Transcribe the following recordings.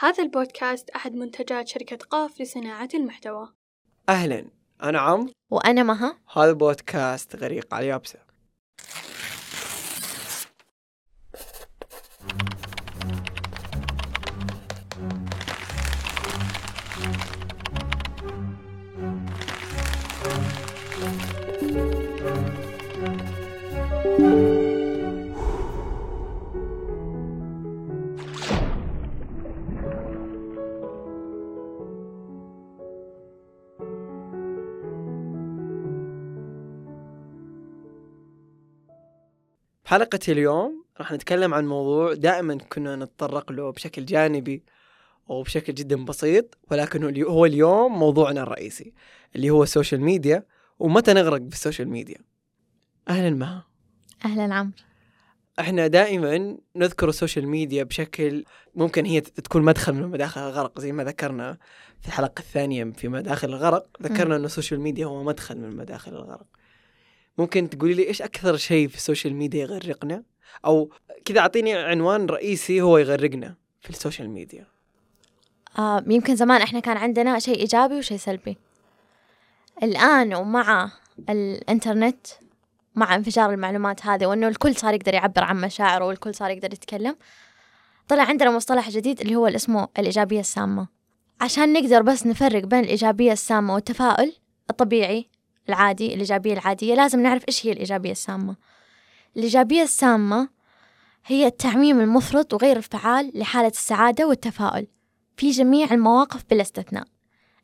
هذا البودكاست أحد منتجات شركة قاف لصناعة المحتوى. أهلا أنا عم وأنا مها. هذا بودكاست غريق على اليابسة حلقة اليوم راح نتكلم عن موضوع دائما كنا نتطرق له بشكل جانبي وبشكل جدا بسيط ولكن هو اليوم موضوعنا الرئيسي اللي هو ال social media ومتى نغرق بال social media؟ أهلا مها. أهلا عمرو. إحنا دائما نذكر ال social media بشكل ممكن هي تكون مدخل من مداخل الغرق زي ما ذكرنا في الحلقة الثانية في مداخل الغرق ذكرنا أن ال social media هو مدخل من مداخل الغرق. ممكن تقولي لي إيش أكثر شيء في ال social media يغرقنا؟ أو كذا أعطيني عنوان رئيسي هو يغرقنا في ال social media. آه يمكن زمان إحنا كان عندنا شيء إيجابي وشيء سلبي. الآن ومع الإنترنت مع انفجار المعلومات هذه وإنه الكل صار يقدر يعبر عن مشاعره والكل صار يقدر يتكلم طلع عندنا مصطلح جديد اللي هو اسمه الإيجابية السامة. عشان نقدر بس نفرق بين الإيجابية السامة والتفاؤل الطبيعي العادي الإيجابية العادية. لازم نعرف إيش هي الإيجابية السامة. الإيجابية السامة هي التعميم المفرط وغير الفعال لحالة السعادة والتفاؤل في جميع المواقف بلا استثناء.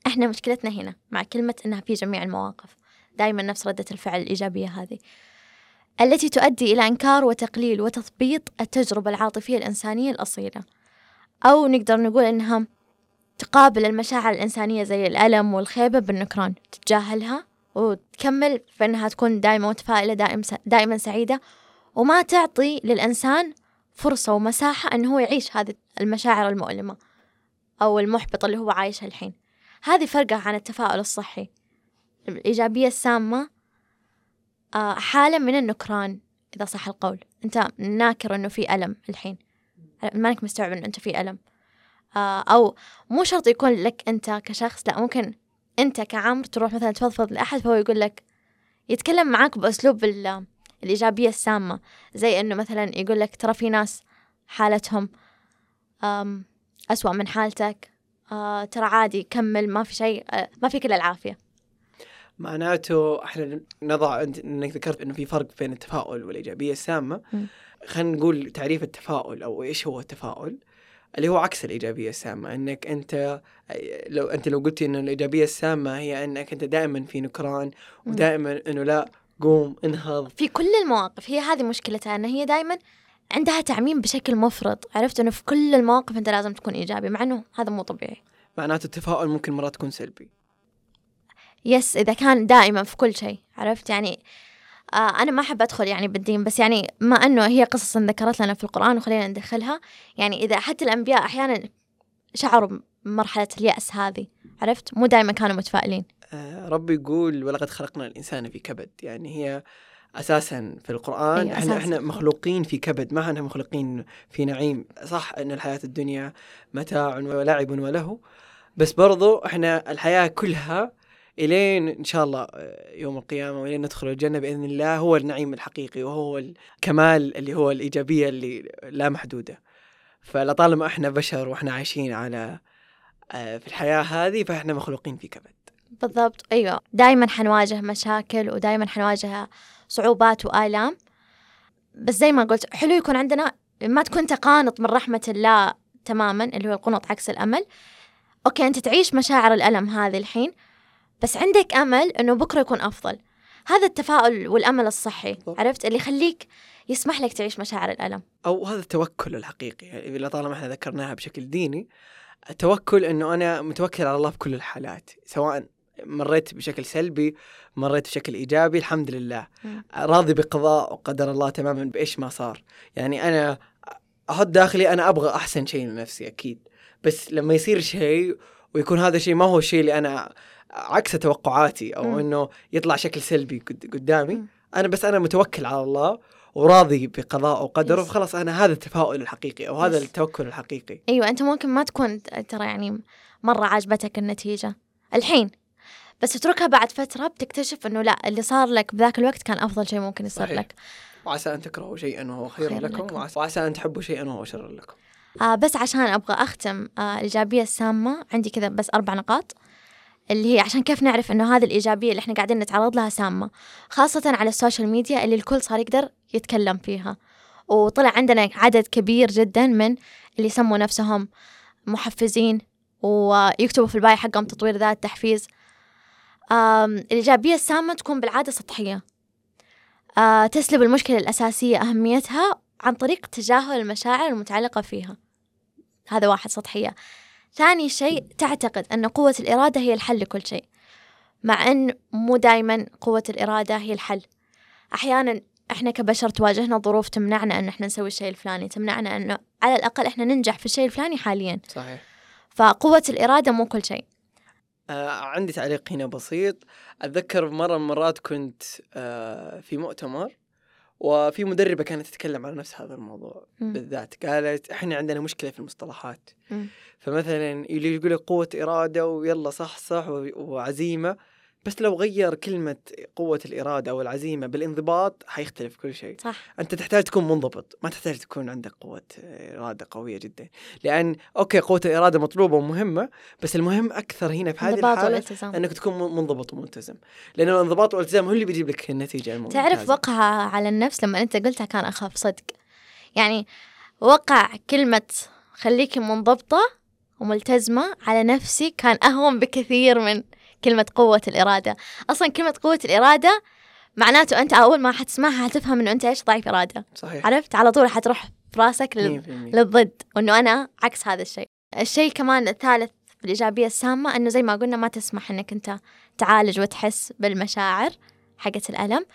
إحنا مشكلتنا هنا مع كلمة إنها في جميع المواقف. دائما نفس ردة الفعل الإيجابية هذه. التي تؤدي إلى إنكار وتقليل وتثبيط التجربة العاطفية الإنسانية الأصيلة. أو نقدر نقول إنها تقابل المشاعر الإنسانية زي الألم والخيبة بالنكران تتجاهلها وتكمل في أنها تكون دائما متفائلة دائما دائما سعيدة. وما تعطي للإنسان فرصة ومساحة أنه هو يعيش هذه المشاعر المؤلمة أو المحبطة اللي هو عايشها الحين. هذه فرقة عن التفاؤل الصحي. الإيجابية السامة آه، حالة من النكران إذا صح القول. أنت ناكر أنه في ألم الحين. مانك مستوعب أنه أنت في ألم. آه، أو مو شرط يكون لك أنت كشخص لا ممكن أنت كعمر تروح مثلا تفضفض لأحد فهو يقول لك يتكلم معاك بأسلوب الإيجابية السامة. زي إنه مثلا يقول لك ترى في ناس حالتهم أسوأ من حالتك ترى عادي كمل ما في شيء ما فيك إلا العافية. معناته إحنا نضع إنك ذكرت إنه في فرق بين التفاؤل والإيجابية السامة. خلينا نقول تعريف التفاؤل أو إيش هو التفاؤل. اللي هو عكس الإيجابية السامة إنك أنت لو أنت لو قلتي إن الإيجابية السامة هي إنك أنت دائما في نكران ودائما إنه لا قوم انهض. في كل المواقف هي هذه مشكلتها ان هي دائما عندها تعميم بشكل مفرط عرفت؟ إنه في كل المواقف أنت لازم تكون إيجابي مع إنه هذا مو طبيعي. معناته التفاؤل ممكن مرات تكون سلبي. يس إذا كان دائما في كل شيء عرفت؟ يعني آه أنا ما أحب أدخل يعني بالدين بس يعني ما أنه هي قصص ذكرت لنا في القرآن وخلينا ندخلها. يعني إذا حتى الأنبياء أحيانا شعروا بمرحلة اليأس هذه عرفت؟ مو دائما كانوا متفائلين. آه ربي يقول ولقد خلقنا الإنسان في كبد. يعني هي أساسا في القرآن أيوة إحنا إحنا مخلوقين في كبد. ما إحنا مخلوقين في نعيم. صح إن الحياة الدنيا متاع ولعب وله بس برضو إحنا الحياة كلها إلين إن شاء الله آه، يوم القيامة وإلين ندخل الجنة بإذن الله هو النعيم الحقيقي وهو الكمال اللي هو الإيجابية اللي لا محدودة. فلطالما إحنا بشر وإحنا عايشين على آه، في الحياة هذه فإحنا مخلوقين في كبد بالضبط. أيوه. دائما حنواجه مشاكل ودائما حنواجه صعوبات وآلام. بس زي ما قلت حلو يكون عندنا ما تكون تقانط من رحمة الله تماما اللي هو القنوط عكس الأمل. أوكي أنت تعيش مشاعر الألم هذه الحين. بس عندك أمل إنه بكرة يكون أفضل. هذا التفاؤل والأمل الصحي عرفت؟ اللي يخليك يسمح لك تعيش مشاعر الألم. أو هذا التوكل الحقيقي يعني لطالما إحنا ذكرناها بشكل ديني التوكل إنه أنا متوكل على الله في كل الحالات سواء مريت بشكل سلبي مريت بشكل إيجابي الحمد لله. راضي بقضاء وقدر الله تماما بإيش ما صار. يعني أنا أحط داخلي أنا أبغى أحسن شيء لنفسي أكيد. بس لما يصير شيء ويكون هذا الشيء ما هو الشيء اللي أنا عكس توقعاتي أو إنه يطلع شكل سلبي قدامي. أنا بس أنا متوكل على الله وراضي بقضاء وقدره. فخلاص أنا هذا التفاؤل الحقيقي أو هذا التوكل الحقيقي. أيوه أنت ممكن ما تكون ترى يعني مرة عجبتك النتيجة. الحين بس تتركها بعد فترة بتكتشف إنه لا اللي صار لك بذاك الوقت كان أفضل شيء ممكن يصير صحيح. لك. وعسى أن تكرهوا شيئا وهو خير, خير لكم, لكم. وعسى, وعسى أن تحبوا شيئا وهو شر لكم. آه بس عشان أبغى أختم آه الإيجابية السامة عندي كذا بس أربع نقاط. اللي هي عشان كيف نعرف إنه هذه الإيجابية اللي إحنا قاعدين نتعرض لها سامة. خاصة على ال social media اللي الكل صار يقدر يتكلم فيها. وطلع عندنا عدد كبير جدا من اللي يسموا نفسهم محفزين ويكتبوا في ال bio حقهم تطوير ذات تحفيز. الإيجابية السامة تكون بالعادة سطحية. آه، تسلب المشكلة الأساسية أهميتها عن طريق تجاهل المشاعر المتعلقة فيها. هذا واحد سطحية. ثاني شيء تعتقد أن قوة الإرادة هي الحل لكل شيء مع أن مو دايما قوة الإرادة هي الحل. أحيانا إحنا كبشر تواجهنا ظروف تمنعنا أن إحنا نسوي الشيء الفلاني تمنعنا أنه على الأقل إحنا ننجح في الشيء الفلاني حاليا. صحيح. فقوة الإرادة مو كل شيء. آه عندي تعليق هنا بسيط. أتذكر مرة من المرات كنت آه في مؤتمر وفي مدربة كانت تتكلم على نفس هذا الموضوع مم. بالذات قالت إحنا عندنا مشكلة في المصطلحات مم. فمثلا اللي يقول لك قوة إرادة ويلا صح صح و- وعزيمة بس لو غير كلمة قوة الإرادة أو العزيمة بالانضباط حيختلف كل شيء. صح. أنت تحتاج تكون منضبط ما تحتاج تكون عندك قوة إرادة قوية جدا. لأن أوكي قوة الإرادة مطلوبة ومهمة بس المهم أكثر هنا في هذه الحالة والالتزام. أنك تكون منضبط وملتزم. لأن الانضباط والالتزام هو اللي بيجيب لك النتيجة الممتازة. تعرف وقعها على النفس لما أنت قلتها كان أخاف صدق. يعني وقع كلمة خليكي منضبطة وملتزمة على نفسي كان أهون بكثير من كلمة قوة الإرادة. أصلا كلمة قوة الإرادة معناته أنت أول ما حتسمعها حتفهم إنه أنت إيش ضعيف إرادة. صحيح. عرفت؟ على طول حتروح في راسك لل... 100% للضد وإنه أنا عكس هذا الشيء. الشيء كمان الثالث في الإيجابية السامة إنه زي ما قلنا ما تسمح إنك أنت تعالج وتحس بالمشاعر حقة الألم.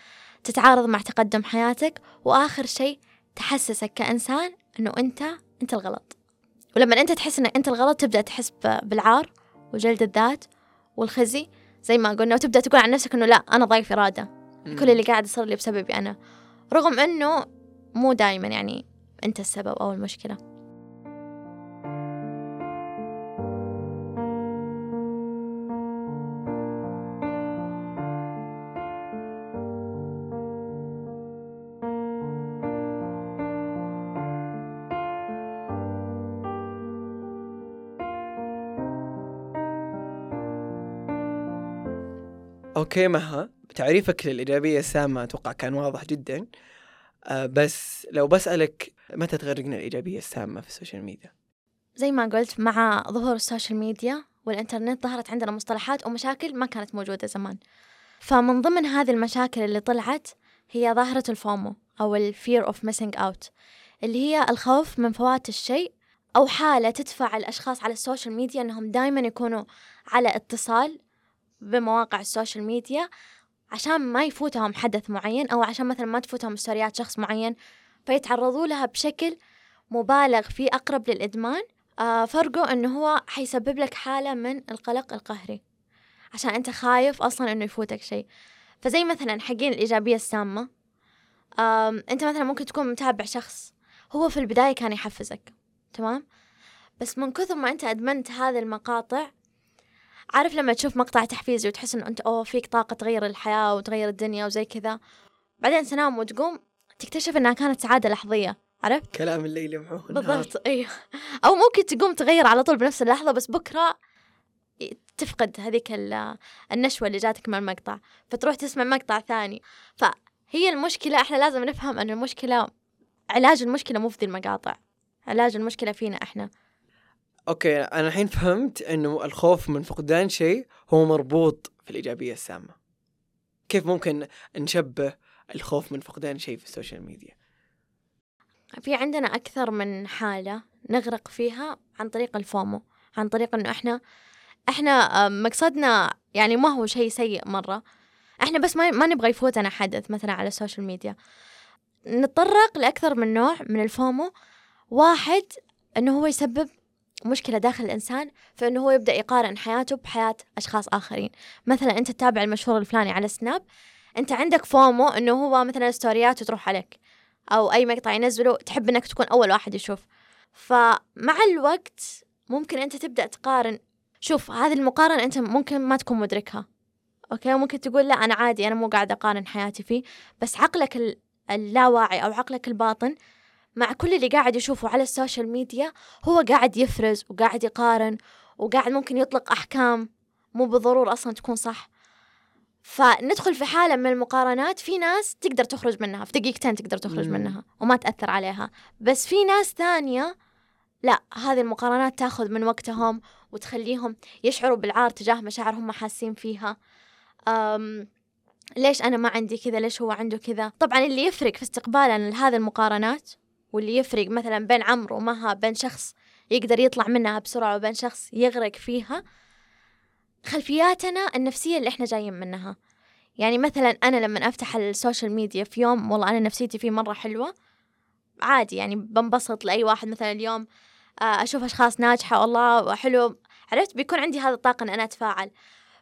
تتعارض مع تقدم حياتك وآخر شيء تحسسك كإنسان إنه أنت أنت الغلط. ولما أنت تحس إنك أنت الغلط تبدأ تحس بالعار وجلد الذات والخزي زي ما قلنا وتبدأ تقول عن نفسك إنه لا أنا ضعيف إرادة. مم. كل اللي قاعد يصير لي بسببي أنا. رغم إنه مو دايما يعني أنت السبب أو المشكلة. okay مها تعريفك للإيجابية السامه أتوقع كان واضح جدا. آه بس لو بسألك متى تغرقنا الإيجابية السامة في ال social media؟ زي ما قلت مع ظهور ال social media والإنترنت ظهرت عندنا مصطلحات ومشاكل ما كانت موجودة زمان. فمن ضمن هذه المشاكل اللي طلعت هي ظاهرة ال FOMO أو ال fear of missing out اللي هي الخوف من فوات الشيء أو حالة تدفع الأشخاص على ال social media أنهم دايما يكونوا على اتصال بمواقع ال social media عشان ما يفوتهم حدث معين أو عشان مثلا ما تفوتهم ستوريات شخص معين فيتعرضوا لها بشكل مبالغ فيه أقرب للإدمان. آه فرقه إنه هو حيسبب لك حالة من القلق القهري عشان أنت خايف أصلا إنه يفوتك شيء. فزي مثلا حقين الإيجابية السامة. أنت مثلا ممكن تكون متابع شخص هو في البداية كان يحفزك تمام؟ بس من كثر ما أنت أدمنت هذه المقاطع عارف لما تشوف مقطع تحفيزي وتحس إنه أنت أوه فيك طاقة تغير الحياة وتغير الدنيا وزي كذا. بعدين تنام وتقوم تكتشف إنها كانت سعادة لحظية عرفت؟ كلام الليل يمحوه النهار. بالضبط أيوه أو ممكن تقوم تغير على طول بنفس اللحظة بس بكرة تفقد هذيك ال- النشوة اللي جاتك من المقطع فتروح تسمع مقطع ثاني. فهي المشكلة إحنا لازم نفهم ان المشكلة علاج المشكلة مو في ذي المقاطع علاج المشكلة فينا إحنا. okay أنا الحين فهمت إنه الخوف من فقدان شيء هو مربوط في الإيجابية السامة. كيف ممكن نشبه الخوف من فقدان شيء في ال social media؟ في عندنا أكثر من حالة نغرق فيها عن طريق ال FOMO عن طريق إنه إحنا إحنا آه، مقصدنا يعني ما هو شيء سيء مرة. إحنا بس ما ما نبغى يفوتنا حدث مثلا على ال social media. نتطرق لأكثر من نوع من ال FOMO. واحد إنه هو يسبب مشكلة داخل الإنسان فإنه هو يبدأ يقارن حياته بحياة أشخاص آخرين. مثلا أنت تتابع المشهور الفلاني على سناب أنت عندك FOMO إنه هو مثلا ستورياته تروح عليك أو أي مقطع ينزله تحب إنك تكون أول واحد يشوف. فمع الوقت ممكن أنت تبدأ تقارن. شوف هذه المقارنة أنت ممكن ما تكون مدركها. okay؟ ممكن تقول لا أنا عادي أنا مو قاعدة أقارن حياتي فيه. بس عقلك اللاواعي أو عقلك الباطن مع كل اللي قاعد يشوفه على ال social media هو قاعد يفرز وقاعد يقارن وقاعد ممكن يطلق أحكام مو بالضرورة أصلا تكون صح. فندخل في حالة من المقارنات في ناس تقدر تخرج منها في دقيقتين تقدر تخرج مم. منها وما تأثر عليها. بس في ناس ثانية لا هذه المقارنات تأخذ من وقتهم وتخليهم يشعروا بالعار تجاه مشاعر هم حاسين فيها. أم ليش أنا ما عندي كذا؟ ليش هو عنده كذا؟ طبعا اللي يفرق في استقبالنا لهذه المقارنات واللي يفرق مثلا بين عمرو ومها بين شخص يقدر يطلع منها بسرعة وبين شخص يغرق فيها خلفياتنا النفسية اللي إحنا جايين منها. يعني مثلا أنا لما أفتح السوشيال ميديا في يوم والله أنا نفسيتي فيه مرة حلوة عادي يعني بنبسط لأي واحد مثلا اليوم آه، أشوف أشخاص ناجحة والله حلو عرفت؟ بيكون عندي هذا الطاقة إن أنا أتفاعل.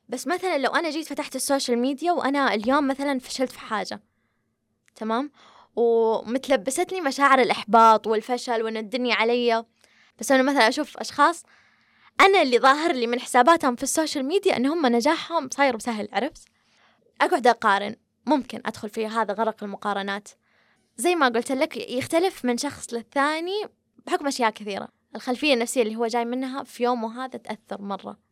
بس مثلا لو أنا جيت فتحت ال social media وأنا اليوم مثلا فشلت في حاجة تمام؟ ومتلبستني مشاعر الإحباط والفشل وإن الدنيا علي. بس أنا مثلا أشوف أشخاص أنا اللي ظاهر لي من حساباتهم في ال social media إن هم نجاحهم صاير سهل عرفت؟ أقعد أقارن ممكن أدخل في هذا غرق المقارنات. زي ما قلت لك يختلف من شخص للثاني بحكم أشياء كثيرة. الخلفية النفسية اللي هو جاي منها في يومه هذا تأثر مرة.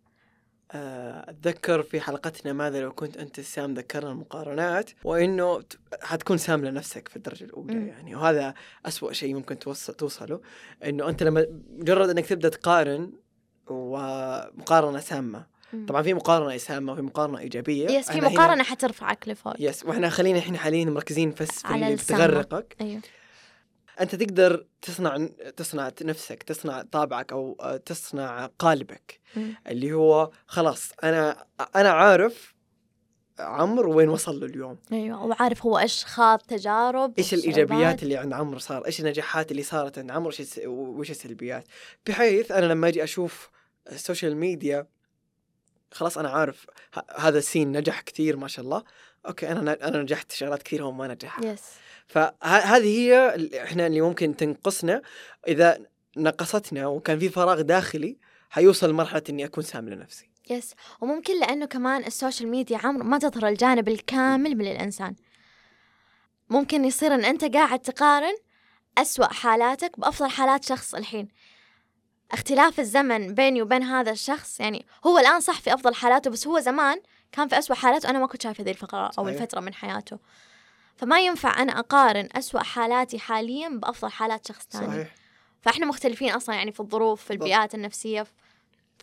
أتذكر في حلقتنا ماذا لو كنت أنت سام ذكرنا المقارنات وإنه حتكون سام لنفسك في الدرجة الأولى م. يعني وهذا أسوأ شيء ممكن توصل توصله إنه أنت لما مجرد إنك تبدأ تقارن ومقارنة سامة. طبعا في مقارنة سامة وفي مقارنة إيجابية يس في مقارنة حترفعك لفوق. يس وإحنا خلينا إحنا حاليا مركزين بس في اللي بتغرقك. أيوه. أنت تقدر تصنع تصنع نفسك تصنع طابعك أو تصنع قالبك. م. اللي هو خلاص أنا أنا عارف عمرو وين وصل له اليوم. أيوه وعارف هو إيش خاض تجارب إيش الإيجابيات اللي عند عمرو صار إيش النجاحات اللي صارت عند عمرو وإيش السلبيات. بحيث أنا لما أجي أشوف ال social media خلاص أنا عارف هذا السين نجح كثير ما شاء الله. okay أنا أنا نجحت شغلات كثير هو ما نجح yes فهذه هي إحنا اللي ممكن تنقصنا. إذا نقصتنا وكان في فراغ داخلي حيوصل لمرحلة إني أكون سام لنفسي. yes وممكن لأنه كمان ال social media عمر ما تظهر الجانب الكامل من الإنسان. ممكن يصير إن أنت قاعد تقارن أسوأ حالاتك بأفضل حالات شخص الحين. اختلاف الزمن بيني وبين هذا الشخص يعني هو الآن صح في أفضل حالاته بس هو زمان كان في أسوأ حالاته أنا ما كنت شايفة ذي الفقرة أو صحيح. الفترة من حياته فما ينفع أنا أقارن أسوأ حالاتي حاليا بأفضل حالات شخص ثاني صحيح. فإحنا مختلفين أصلا يعني في الظروف في البيئات النفسية في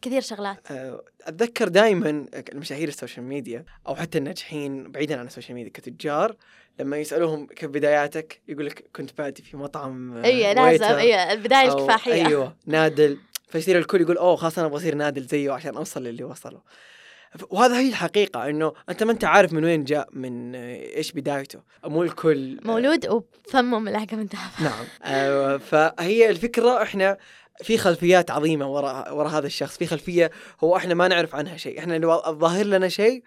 كثير شغلات. أه، أتذكر دائما المشاهير ال social media أو حتى الناجحين بعيدا عن ال social media كتجار لما يسألوهم كيف بداياتك يقول لك كنت بادي في مطعم اي لازم اي البداية الكفاحية. أيوه نادل. فيصير الكل يقول أوه خلاص أنا أبغى أصير نادل زيه عشان أوصل للي وصله وهذا هي الحقيقة إنه أنت ما أنت عارف من وين جاء من إيش بدايته. مو الكل مولود وفمه ملعقة من ذهب نعم فهي الفكرة إحنا في خلفيات عظيمة وراء وراء هذا الشخص. في خلفية هو إحنا ما نعرف عنها شيء. إحنا الظاهر لنا شيء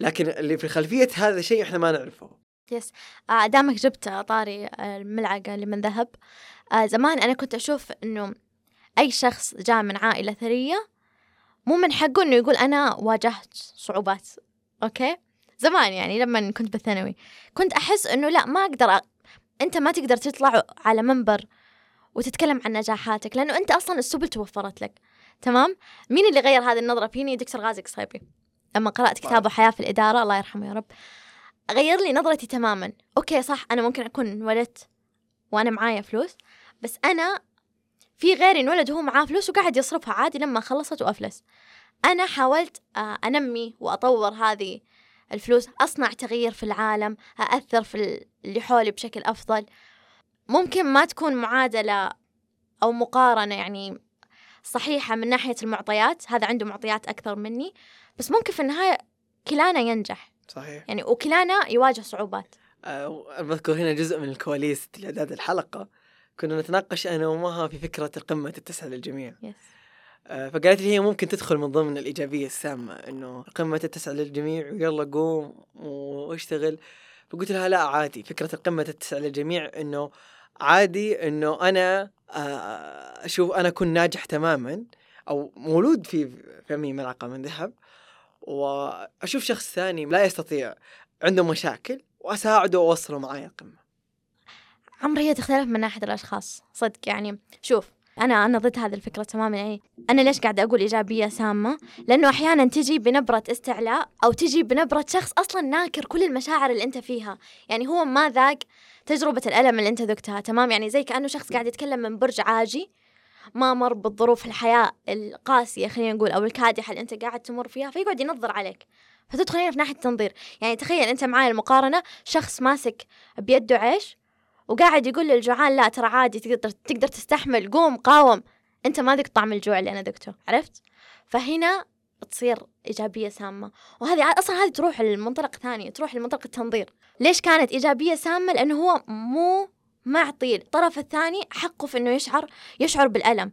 لكن اللي في خلفية هذا الشيء إحنا ما نعرفه. yes آه دامك جبت طاري الملعقة اللي من ذهب. آه زمان أنا كنت أشوف إنه أي شخص جاء من عائلة ثرية مو من حقه إنه يقول أنا واجهت صعوبات. okay؟ زمان يعني لما كنت بالثانوي. كنت أحس إنه لا ما أقدر أ... أنت ما تقدر تطلع على منبر وتتكلم عن نجاحاتك لأنه أنت أصلا السبل توفرت لك. تمام؟ مين اللي غير هذه النظرة؟ فيني دكتور غازي قصيبي. لما قرأت كتابه حياة في الإدارة الله يرحمه يا رب غير لي نظرتي تماما. أوكي صح أنا ممكن أكون انولدت وأنا معايا فلوس بس أنا في غيري انولد وهو معاه فلوس وقاعد يصرفها عادي لما خلصت وأفلس. أنا حاولت آه، أنمي وأطور هذه الفلوس أصنع تغيير في العالم أأثر في اللي حولي بشكل أفضل. ممكن ما تكون معادلة أو مقارنة يعني صحيحة من ناحية المعطيات هذا عنده معطيات أكثر مني بس ممكن في النهاية كلانا ينجح. صحيح. يعني وكلانا يواجه صعوبات. أه بذكر هنا جزء من الكواليس لإعداد الحلقة. كنا نتناقش أنا ومها في فكرة القمة التسعة للجميع. يس. أه فقالت لي هي ممكن تدخل من ضمن الإيجابية السامة إنه قمة التسعة للجميع ويلا قوم واشتغل. فقلت لها لا عادي. فكرة القمة تتسع للجميع إنه عادي إنه أنا آه، أشوف أنا أكون ناجح تماما أو مولود في فمي ملعقة من ذهب وأشوف شخص ثاني لا يستطيع عنده مشاكل وأساعده وأوصله معايا القمة. عمري هي تختلف من ناحية الأشخاص صدق يعني. شوف أنا أنا ضد هذه الفكرة تماما يعني أنا ليش قاعدة أقول إيجابية سامة؟ لأنه أحيانا تجي بنبرة استعلاء أو تجي بنبرة شخص أصلا ناكر كل المشاعر اللي أنت فيها. يعني هو ما ذاق تجربة الألم اللي أنت ذقتها تمام؟ يعني زي كأنه شخص قاعد يتكلم من برج عاجي ما مر بالظروف الحياة القاسية خلينا نقول أو الكادحة اللي أنت قاعد تمر فيها فيقعد ينظر عليك. فتدخل هنا في ناحية التنظير. يعني تخيل أنت معاي المقارنة شخص ماسك بيده عيش وقاعد يقول للجوعان لا ترى عادي تقدر تقدر تستحمل قوم قاوم. أنت ما ذقت طعم الجوع اللي أنا ذقته عرفت؟ فهنا تصير إيجابية سامة. وهذه أصلا هذه تروح لمنطلق ثاني تروح لمنطلق التنظير. ليش كانت إيجابية سامة؟ لأنه هو مو معطي. الطرف الثاني حقه في أنه يشعر يشعر بالألم.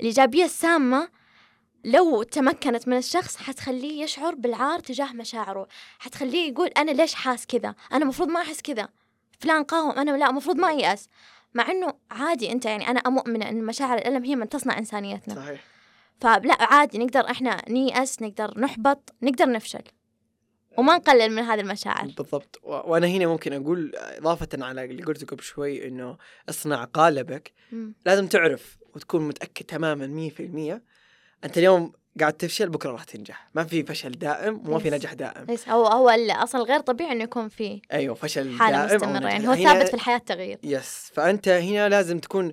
الإيجابية السامة لو تمكنت من الشخص حتخليه يشعر بالعار تجاه مشاعره. حتخليه يقول أنا ليش حاس كذا؟ أنا مفروض ما أحس كذا. فلان قاوم أنا لا المفروض ما يأس. مع إنه عادي أنت يعني أنا مؤمنه إن مشاعر الألم هي من تصنع إنسانيتنا. صحيح. فلا عادي نقدر إحنا نيأس نقدر نحبط نقدر نفشل. وما نقلل من هذه المشاعر. بالضبط. وأنا هنا ممكن أقول إضافة على اللي قلته قبل شوي إنه اصنع قالبك. م. لازم تعرف وتكون متأكد تماما 100% أنت اليوم قاعد تفشل بكرة راح تنجح. ما في فشل دائم وما في نجاح دائم. يس. هو هو أصلا غير طبيعي إنه يكون في أيوه فشل حالة دائم مستمرة. يعني هو ثابت في الحياة التغيير يس. فأنت هنا لازم تكون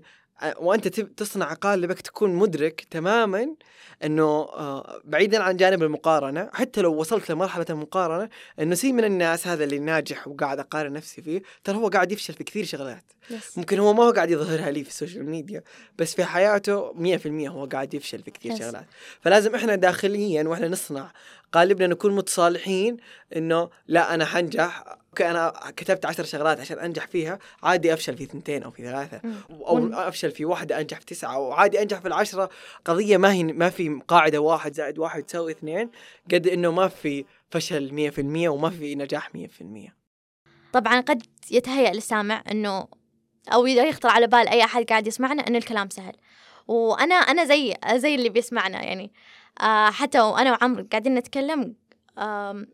وأنت تصنع قالبك تكون مدرك تماما إنه آه، بعيدا عن جانب المقارنة حتى لو وصلت لمرحلة المقارنة إنه سين من الناس هذا اللي ناجح وقاعد أقارن نفسي فيه ترى هو قاعد يفشل في كثير شغلات yes. ممكن هو ما هو قاعد يظهرها لي في ال social media بس في حياته 100% هو قاعد يفشل في كثير yes. شغلات فلازم إحنا داخليا وإحنا نصنع قالبنا نكون متصالحين إنه لا أنا حنجح. okay أنا كتبت عشر شغلات عشان أنجح فيها عادي أفشل في اثنتين أو في ثلاثة. أو أفشل في واحدة أنجح في تسعة. وعادي أنجح في العشرة. قضية ما هي ما في قاعدة واحد زائد واحد تساوي اثنين قد إنه ما في فشل 100% وما في نجاح 100% طبعا قد يتهيأ للسامع إنه أو يخطر على بال أي أحد قاعد يسمعنا إنه الكلام سهل. وأنا أنا زي زي اللي بيسمعنا يعني. حتى وأنا وعمرو قاعدين نتكلم آه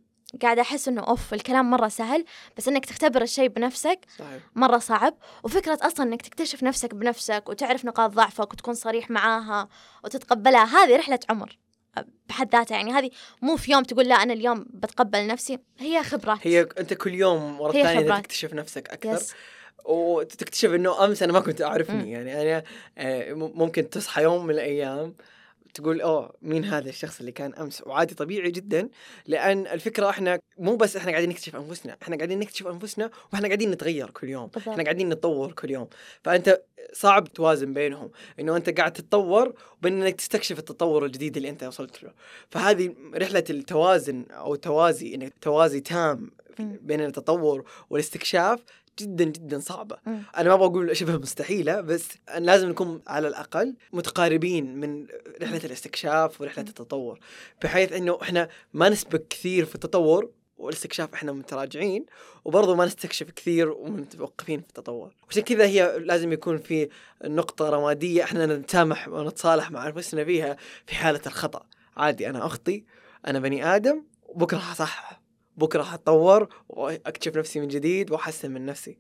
قاعدة أحس إنه أوف الكلام مرة سهل بس إنك تختبر الشيء بنفسك صحيح. مرة صعب. وفكرة أصلا إنك تكتشف نفسك بنفسك وتعرف نقاط ضعفك وتكون صريح معاها وتتقبلها هذه رحلة عمر بحد ذاتها. يعني هذه مو في يوم تقول لا أنا اليوم بتقبل نفسي هي خبرات هي أنت كل يوم ورا الثاني تكتشف نفسك أكثر. يس. وتكتشف إنه أمس أنا ما كنت أعرفني. يعني أنا آه، ممكن تصحى يوم من الأيام تقول أوه مين هذا الشخص اللي كان أمس؟ وعادي طبيعي جدا لأن الفكرة إحنا مو بس إحنا قاعدين نكتشف أنفسنا إحنا قاعدين نكتشف أنفسنا وإحنا قاعدين نتغير كل يوم بالضبط. إحنا قاعدين نتطور كل يوم. فأنت صعب توازن بينهم إنه أنت قاعد تتطور وبين انك تستكشف التطور الجديد اللي أنت وصلت له. فهذه رحلة التوازن أو التوازي إنك توازي تام بين التطور والاستكشاف جدا جدا صعبة. م. أنا ما بقول شبه مستحيلة بس لازم نكون على الأقل متقاربين من رحلة الاستكشاف ورحلة التطور. بحيث أنه إحنا ما نسبق كثير في التطور والاستكشاف إحنا متراجعين وبرضه ما نستكشف كثير ومتوقفين في التطور. عشان كذا هي لازم يكون في نقطة رمادية إحنا نتسامح ونتصالح مع أنفسنا فيها في حالة الخطأ. عادي أنا أخطي أنا بني آدم وبكرة حصحح بكرة حتطور وأكتشف نفسي من جديد وأحسن من نفسي.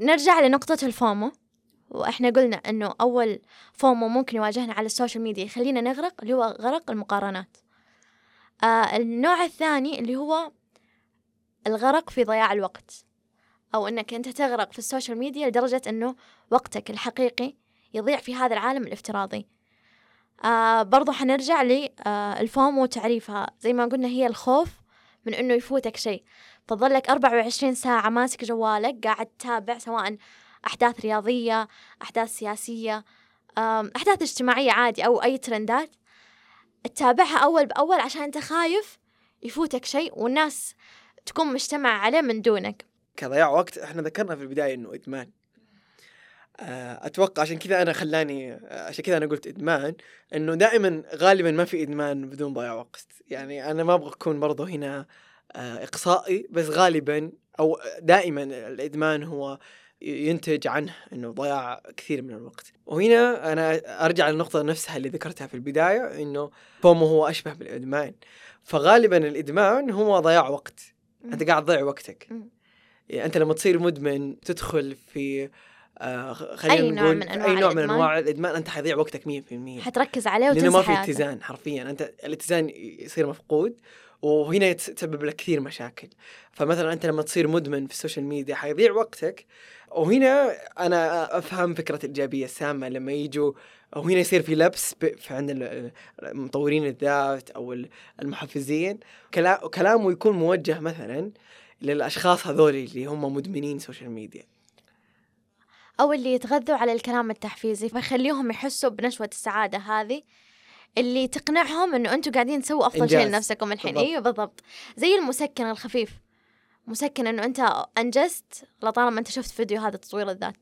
نرجع لنقطة الفومو. وإحنا قلنا إنه أول FOMO ممكن يواجهنا على ال social media يخلينا نغرق اللي هو غرق المقارنات. آه النوع الثاني اللي هو الغرق في ضياع الوقت. أو إنك أنت تغرق في ال social media لدرجة إنه وقتك الحقيقي يضيع في هذا العالم الافتراضي. آه برضو حنرجع لل FOMO وتعريفها. زي ما قلنا هي الخوف من إنه يفوتك شيء تظلك 24 ساعة ماسك جوالك قاعد تتابع سواء أحداث رياضية أحداث سياسية أحداث اجتماعية عادي أو أي ترندات. تتابعها أول بأول عشان أنت خايف يفوتك شيء والناس تكون مجتمع عليه من دونك. كضياع وقت إحنا ذكرنا في البداية إنه إدمان. أتوقع عشان كذا أنا خلاني عشان كذا أنا قلت إدمان إنه دائما غالبا ما في إدمان بدون ضياع وقت. يعني أنا ما أبغى أكون برضه هنا آه، إقصائي بس غالبا أو دائما الإدمان هو ينتج عنه إنه ضياع كثير من الوقت. وهنا أنا أرجع للنقطة نفسها اللي ذكرتها في البداية إنه فومو هو أشبه بالإدمان. فغالبا الإدمان هو ضياع وقت. أنت قاعد تضيع وقتك. يعني أنت لما تصير مدمن تدخل في آه خلينا أي نقول نوع من أنواع أي نوع. من أنواع الإدمان أنت حيضيع وقتك 100% حتركز عليه لأنه وتنسى ما في حياتك اتزان حرفيا. أنت الاتزان يصير مفقود وهنا يتسبب لك كثير مشاكل. فمثلا أنت لما تصير مدمن في ال social media حيضيع وقتك. وهنا أنا أفهم فكرة الإيجابية السامة لما يجوا وهنا يصير في لبس في عند مطورين الذات أو ال- المحفزين. كلا- كلامه يكون موجه مثلا للأشخاص هذول اللي هم مدمنين social media. أو اللي يتغذوا على الكلام التحفيزي فيخليهم يحسوا بنشوة السعادة هذه اللي تقنعهم إنه أنتم قاعدين تسووا أفضل شيء. لنفسكم الحين. بالضبط. إيوه بالضبط. زي المسكن الخفيف. مسكن إنه أنت أنجزت لطالما أنت شفت فيديو هذا تطوير الذات.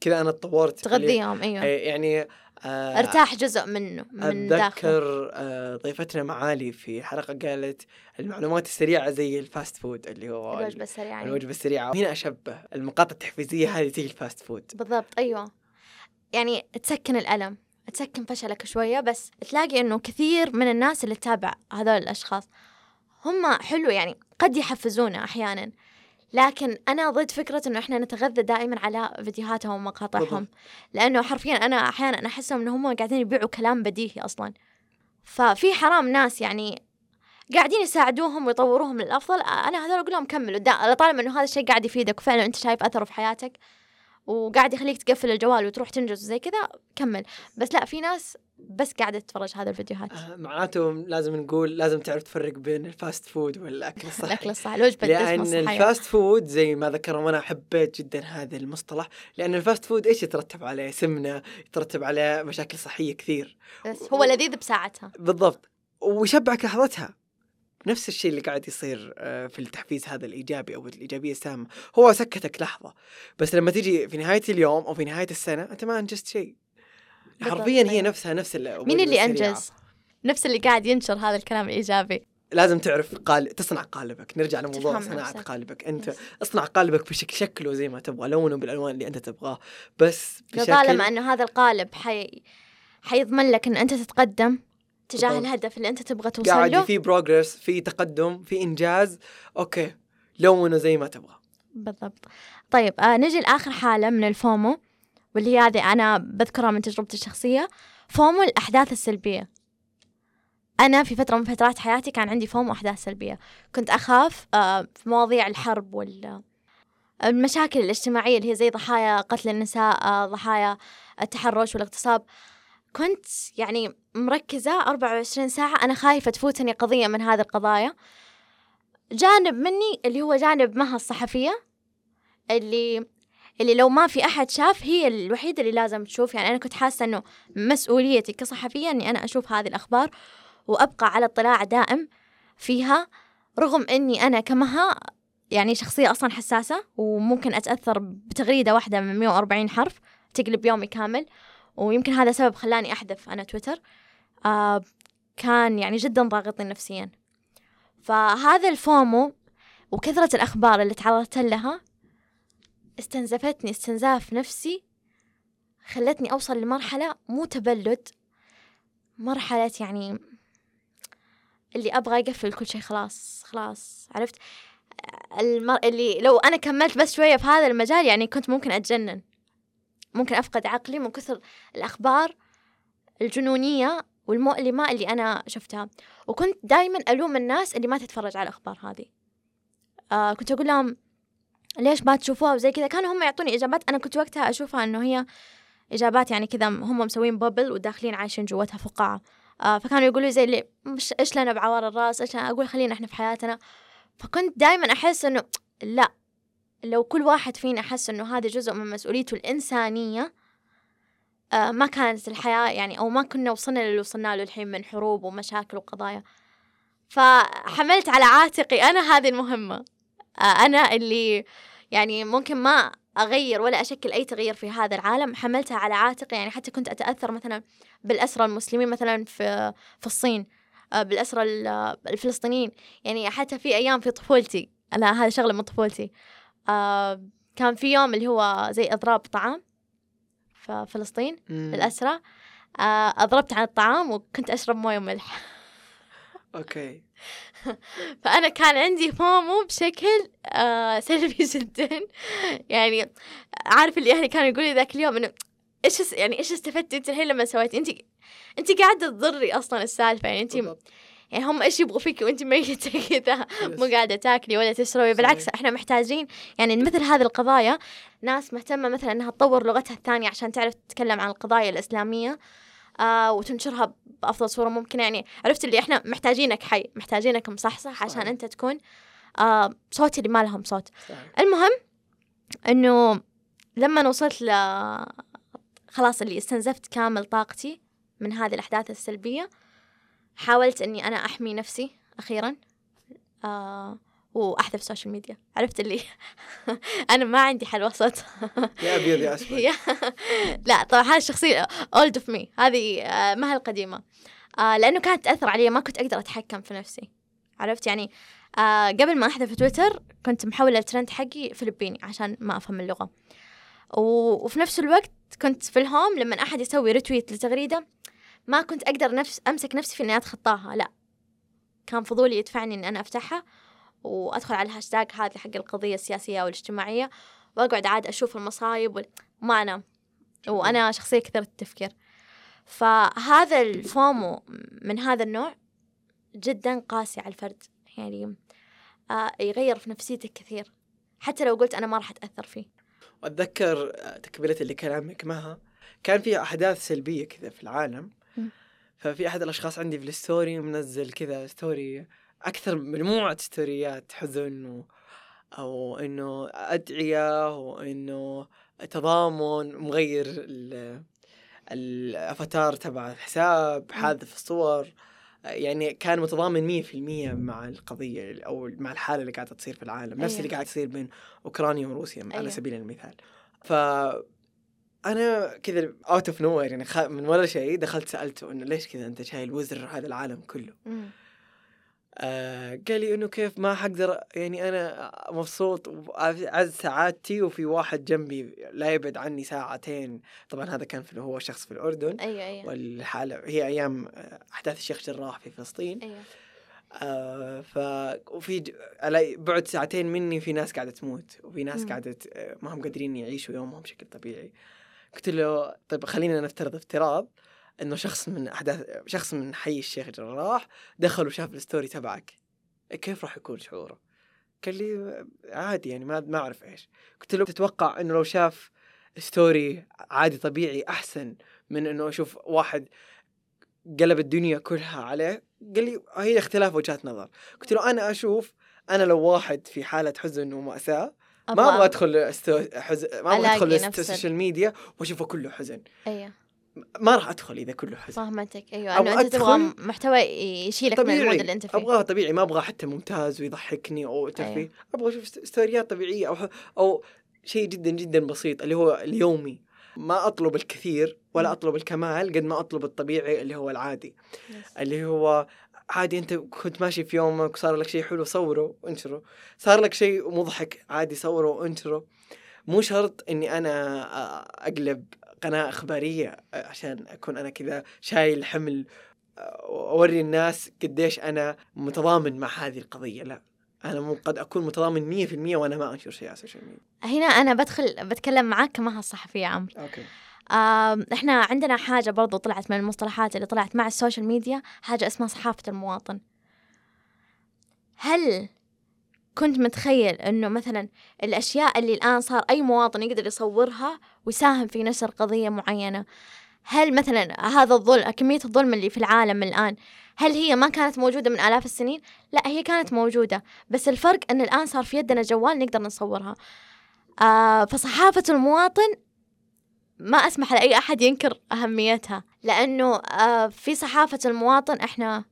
كذا أنا تطورت تغذيهم إيوه. يعني آه أرتاح جزء منه من داخل أتذكر آه، ضيفتنا معالي في حلقة قالت المعلومات السريعة زي ال fast food اللي هو الوجبة السريعة يعني. الوجبة السريعة. هنا أشبه؟ المقاطع التحفيزية هذه زي ال fast food. بالضبط أيوه. يعني تسكن الألم تسكن فشلك شوية بس تلاقي إنه كثير من الناس اللي تتابع هذول الأشخاص هم حلو يعني قد يحفزونا أحيانا. لكن أنا ضد فكرة إنه إحنا نتغذى دائما على فيديوهاتهم ومقاطعهم. لأنه حرفيا أنا أحيانا أحسهم ان هم قاعدين يبيعوا كلام بديهي أصلا. ففي حرام ناس يعني قاعدين يساعدوهم ويطوروهم للأفضل. أنا هذول أقول لهم كملوا دا- طالما إنه هذا الشيء قاعد يفيدك وفعلا أنت شايف أثره في حياتك وقاعد يخليك تقفل الجوال وتروح تنجز وزي كذا كمل. بس لا في ناس بس قاعدة تتفرج هذه الفيديوهات. آه، معناته لازم نقول لازم تعرف تفرق بين ال fast food والأكل الصحي. الأكل الصحي الوجبة لأن ال fast food زي ما ذكر وأنا حبيت جدا هذا المصطلح لأن ال fast food إيش يترتب عليه؟ سمنة يترتب عليه مشاكل صحية كثير. بس هو لذيذ بساعتها. بالضبط. ويشبعك لحظتها نفس الشيء اللي قاعد يصير آه، في التحفيز هذا الإيجابي أو الإيجابية السامة هو سكتك لحظة بس لما تجي في نهاية اليوم أو في نهاية السنة أنت ما أنجزت شيء حرفيا هي أيوة. نفسها نفس مين اللي السريعة. أنجز نفس اللي قاعد ينشر هذا الكلام الايجابي لازم تعرف قال تصنع قالبك نرجع لموضوع صناعة نفسك. قالبك أنت يس. اصنع قالبك بشكل شكله زي ما تبغى لونه بالألوان اللي أنت تبغاه بس بشكل لطالما إنه هذا القالب حي... حيضمن لك إن أنت تتقدم تجاه. الهدف اللي أنت تبغى توصل قاعد له. في بروجرس في تقدم في إنجاز. okay. لونه زي ما تبغى. بالضبط. طيب آه نجي لآخر حالة من ال FOMO واللي هي هذه أنا بذكرها من تجربتي الشخصية. FOMO الأحداث السلبية. أنا في فترة من فترات حياتي كان عندي FOMO أحداث سلبية. كنت أخاف آه في مواضيع الحرب وال المشاكل الاجتماعية اللي هي زي ضحايا قتل النساء آه ضحايا التحرش والاغتصاب. كنت يعني مركزة 24 ساعة أنا خايفة تفوتني قضية من هذه القضايا. جانب مني اللي هو جانب مها الصحفية اللي اللي لو ما في أحد شاف هي الوحيدة اللي لازم تشوف. يعني أنا كنت حاسة إنه مسؤوليتي كصحفية إني أنا أشوف هذه الأخبار وأبقى على اطلاع دائم فيها رغم إني أنا كمها يعني شخصية أصلا حساسة وممكن أتأثر بتغريدة واحدة من 140 حرف تقلب يومي كامل. ويمكن هذا سبب خلاني أحذف أنا تويتر. كان يعني جدا ضاغطني نفسيا. فهذا الفومو وكثرة الأخبار اللي تعرضت لها استنزفتني استنزاف نفسي خلتني أوصل لمرحلة مو تبلد مرحلة يعني اللي أبغى أقفل كل شيء خلاص خلاص عرفت؟ المر... اللي لو أنا كملت بس شوية في هذا المجال يعني كنت ممكن أتجنن ممكن أفقد عقلي من كثر الأخبار الجنونية والمؤلمة اللي أنا شفتها. وكنت دايما ألوم الناس اللي ما تتفرج على الأخبار هذه. آه كنت أقول لهم ليش ما تشوفوها؟ وزي كذا. كانوا هم يعطوني إجابات. أنا كنت وقتها أشوفها إنه هي إجابات يعني كذا هم مسوين بابل وداخلين عايشين جوتها فقاعة. آه فكانوا يقولوا زي اللي مش إيش لنا بعوار الرأس؟ إيش لنا أقول خلينا إحنا في حياتنا. فكنت دايما أحس إنه لا لو كل واحد فينا أحس إنه هذا جزء من مسؤوليته الإنسانية ما كانت الحياة يعني أو ما كنا وصلنا للي وصلنا له الحين من حروب ومشاكل وقضايا. فحملت على عاتقي أنا هذه المهمة. آه أنا اللي يعني ممكن ما أغير ولا أشكل أي تغيير في هذا العالم حملتها على عاتقي. يعني حتى كنت أتأثر مثلا بالأسرى المسلمين مثلا في في الصين آه، بالأسرى الفلسطينيين. يعني حتى في أيام في طفولتي أنا هذا شغلة من طفولتي. آه، كان في يوم اللي هو زي إضراب طعام. في فلسطين للأسرى أضربت عن الطعام وكنت أشرب موية وملح okay. فأنا كان عندي FOMO بشكل آه سلبي جدا. يعني عارف اللي أهلي كانوا يقولوا ذاك اليوم إنه إيش يعني إيش استفدتي أنت الحين لما سويتي أنت أنت قاعدة تضري أصلا السالفة يعني أنت يعني هم إيش يبغوا فيك وأنت ميتة كذا مو قاعدة تاكلي ولا تشربي بالعكس إحنا محتاجين يعني مثل هذه القضايا ناس مهتمة مثلا إنها تطور لغتها الثانية عشان تعرف تتكلم عن القضايا الإسلامية آه وتنشرها بأفضل صورة ممكنة. يعني عرفت اللي إحنا محتاجينك حي محتاجينك مصحصح عشان أنت تكون آه صوت اللي ما لهم صوت. صحيح. المهم إنه لما وصلت ل خلاص اللي استنزفت كامل طاقتي من هذه الأحداث السلبية حاولت إني أنا أحمي نفسي أخيرا آه وأحذف ال social media عرفت اللي أنا ما عندي حل وسط. يا أبيض يا أسود. لا طبعا هذه الشخصية old of me هذه آه ما هي القديمة. آه لأنه كانت تأثر علي ما كنت أقدر أتحكم في نفسي. عرفت؟ يعني آه قبل ما أحذف تويتر كنت محولة الترند حقي فلبيني عشان ما أفهم اللغة. وفي نفس الوقت كنت في ال home لما أحد يسوي retweet لتغريدة ما كنت أقدر نفس أمسك نفسي في إني أتخطاها لا. كان فضولي يدفعني إني أنا أفتحها وأدخل على الهاشتاج هذا حق القضية السياسية والاجتماعية وأقعد عاد أشوف المصايب وما أنام. وأنا شخصية كثيرة التفكير. فهذا ال FOMO من هذا النوع جدا قاسي على الفرد. يعني آه يغير في نفسيتك كثير. حتى لو قلت أنا ما راح أتأثر فيه. وأتذكر تكملة لكلامك معها كان في أحداث سلبية كذا في العالم. ففي أحد الأشخاص عندي في الستوري منزل كذا ستوري أكثر مجموعة ستوريات حزن و... أو إنه أدعية وإنه تضامن مغير ال... الأفاتار تبع الحساب حاذف الصور. يعني كان متضامن 100% مع القضية أو مع الحالة اللي قاعدة تصير في العالم. نفس أيوة. اللي قاعد تصير بين أوكرانيا وروسيا أيوة. على سبيل المثال. ف أنا كذا out of no يعني من ولا شيء دخلت سألته إنه ليش كذا أنت شايل وزر هذا العالم كله؟ مم. آه قال لي إنه كيف ما حقدر يعني أنا مبسوط وعز سعادتي وفي واحد جنبي لا يبعد عني ساعتين. طبعا هذا كان في هو شخص في الأردن. أيوه أيوه. والحالة هي أيام أحداث الشيخ جراح في فلسطين. أيوه. آه ف وفي على بعد ساعتين مني في ناس قاعدة تموت. وفي ناس قاعدة ما هم قادرين يعيشوا يومهم بشكل طبيعي. قلت له طيب خلينا نفترض افتراض إنه شخص من أحداث شخص من حي الشيخ جراح دخل وشاف الستوري تبعك. كيف راح يكون شعوره؟ قال لي عادي يعني ما ما أعرف إيش. قلت له تتوقع إنه لو شاف story عادي طبيعي أحسن من إنه أشوف واحد قلب الدنيا كلها عليه؟ قال لي هي اختلاف وجهات نظر. قلت له أنا أشوف أنا لو واحد في حالة حزن ومأساة ما أبغى أدخل استو... حزن ما أبغى أدخل ال social media وأشوفه كله حزن. أيوه. ما راح أدخل إذا كله حزن. فهمتك. أيوه. انه أنت تبغى محتوى يشيلك طبيعي. من ال mood اللي أنت فيه. أبغاه طبيعي. ما أبغى حتى ممتاز ويضحكني أو ترفيه أيوة. أبغى أشوف ستوريات طبيعية أو أو شيء جدا جدا بسيط اللي هو اليومي. ما أطلب الكثير ولا أطلب الكمال قد ما أطلب الطبيعي اللي هو العادي. Yes. اللي هو عادي أنت كنت ماشي في يومك وصار لك شيء حلو صوره وانشره. صار لك شيء مضحك عادي صوره وانشره. مو شرط إني أنا أقلب قناة إخبارية عشان أكون أنا كذا شايل حمل أوري الناس قديش أنا متضامن مع هذه القضية. لا أنا قد أكون متضامن 100% وأنا ما أنشر شيء على السوشيال ميديا هنا أنا بدخل بتكلم معاك كمهى صحفية عمرو. okay. إحنا عندنا حاجة برضو طلعت من المصطلحات اللي طلعت مع ال social media حاجة اسمها صحافة المواطن. هل كنت متخيل إنه مثلا الأشياء اللي الآن صار أي مواطن يقدر يصورها ويساهم في نشر قضية معينة؟ هل مثلا هذا الظلم كمية الظلم اللي في العالم الآن هل هي ما كانت موجودة من آلاف السنين؟ لا هي كانت موجودة بس الفرق إن الآن صار في يدنا جوال نقدر نصورها. آه فصحافة المواطن ما أسمح لأي أحد ينكر أهميتها لأنه آه في صحافة المواطن إحنا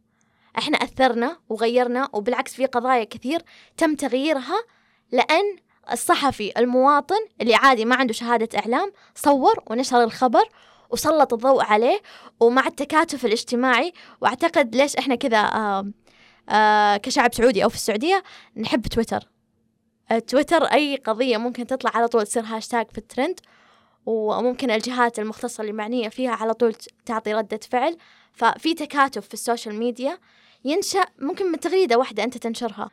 إحنا أثرنا وغيرنا وبالعكس في قضايا كثير تم تغييرها لأن الصحفي المواطن اللي عادي ما عنده شهادة إعلام صور ونشر الخبر وسلط الضوء عليه ومع التكاتف الاجتماعي وأعتقد ليش إحنا كذا آه آه كشعب سعودي أو في السعودية نحب تويتر. تويتر أي قضية ممكن تطلع على طول تصير هاشتاج في الترند وممكن الجهات المختصة اللي معنية فيها على طول تعطي ردة فعل. ففي تكاتف في ال social media ينشأ ممكن من تغريدة واحدة أنت تنشرها.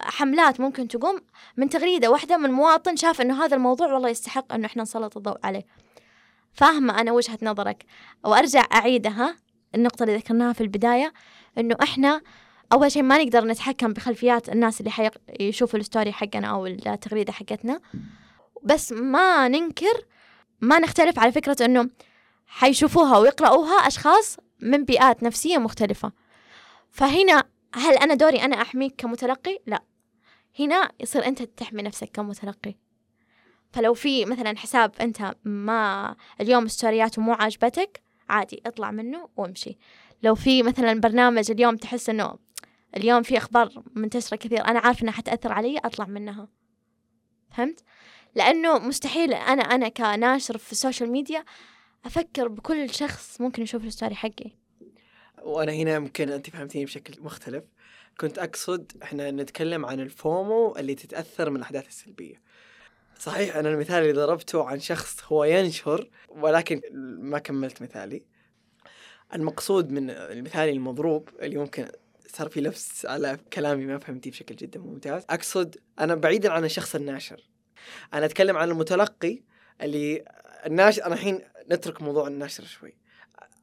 حملات ممكن تقوم من تغريدة واحدة من مواطن شاف أنه هذا الموضوع والله يستحق أنه إحنا نسلط الضوء عليه. فاهمة أنا وجهة نظرك. وأرجع أعيدها النقطة اللي ذكرناها في البداية أنه إحنا أول شيء ما نقدر نتحكم بخلفيات الناس اللي حيشوفوا الستوري حقنا أو التغريدة حقتنا. بس ما ننكر ما نختلف على فكرة أنه حيشوفوها ويقرأوها أشخاص من بيئات نفسية مختلفة. فهنا هل أنا دوري أنا أحميك كمتلقي؟ لا. هنا يصير أنت تحمي نفسك كمتلقي. فلو في مثلا حساب أنت ما اليوم ستورياته مو عاجبتك عادي اطلع منه وامشي. لو في مثلا برنامج اليوم تحس إنه اليوم في أخبار منتشرة كثير أنا عارف إنها حتأثر علي أطلع منها. فهمت؟ لأنه مستحيل أنا أنا كناشر في ال social media أفكر بكل شخص ممكن يشوف ال story حقي. وأنا هنا يمكن أنت فهمتيني بشكل مختلف. كنت أقصد إحنا نتكلم عن ال FOMO اللي تتأثر من الأحداث السلبية. صحيح أنا المثال اللي ضربته عن شخص هو ينشر ولكن ما كملت مثالي. المقصود من المثال المضروب اللي ممكن صار في لبس على كلامي ما فهمتيه بشكل جدا ممتاز. أقصد أنا بعيدا عن الشخص الناشر. أنا أتكلم عن المتلقي اللي الناشر أنا الحين نترك موضوع النشر شوي.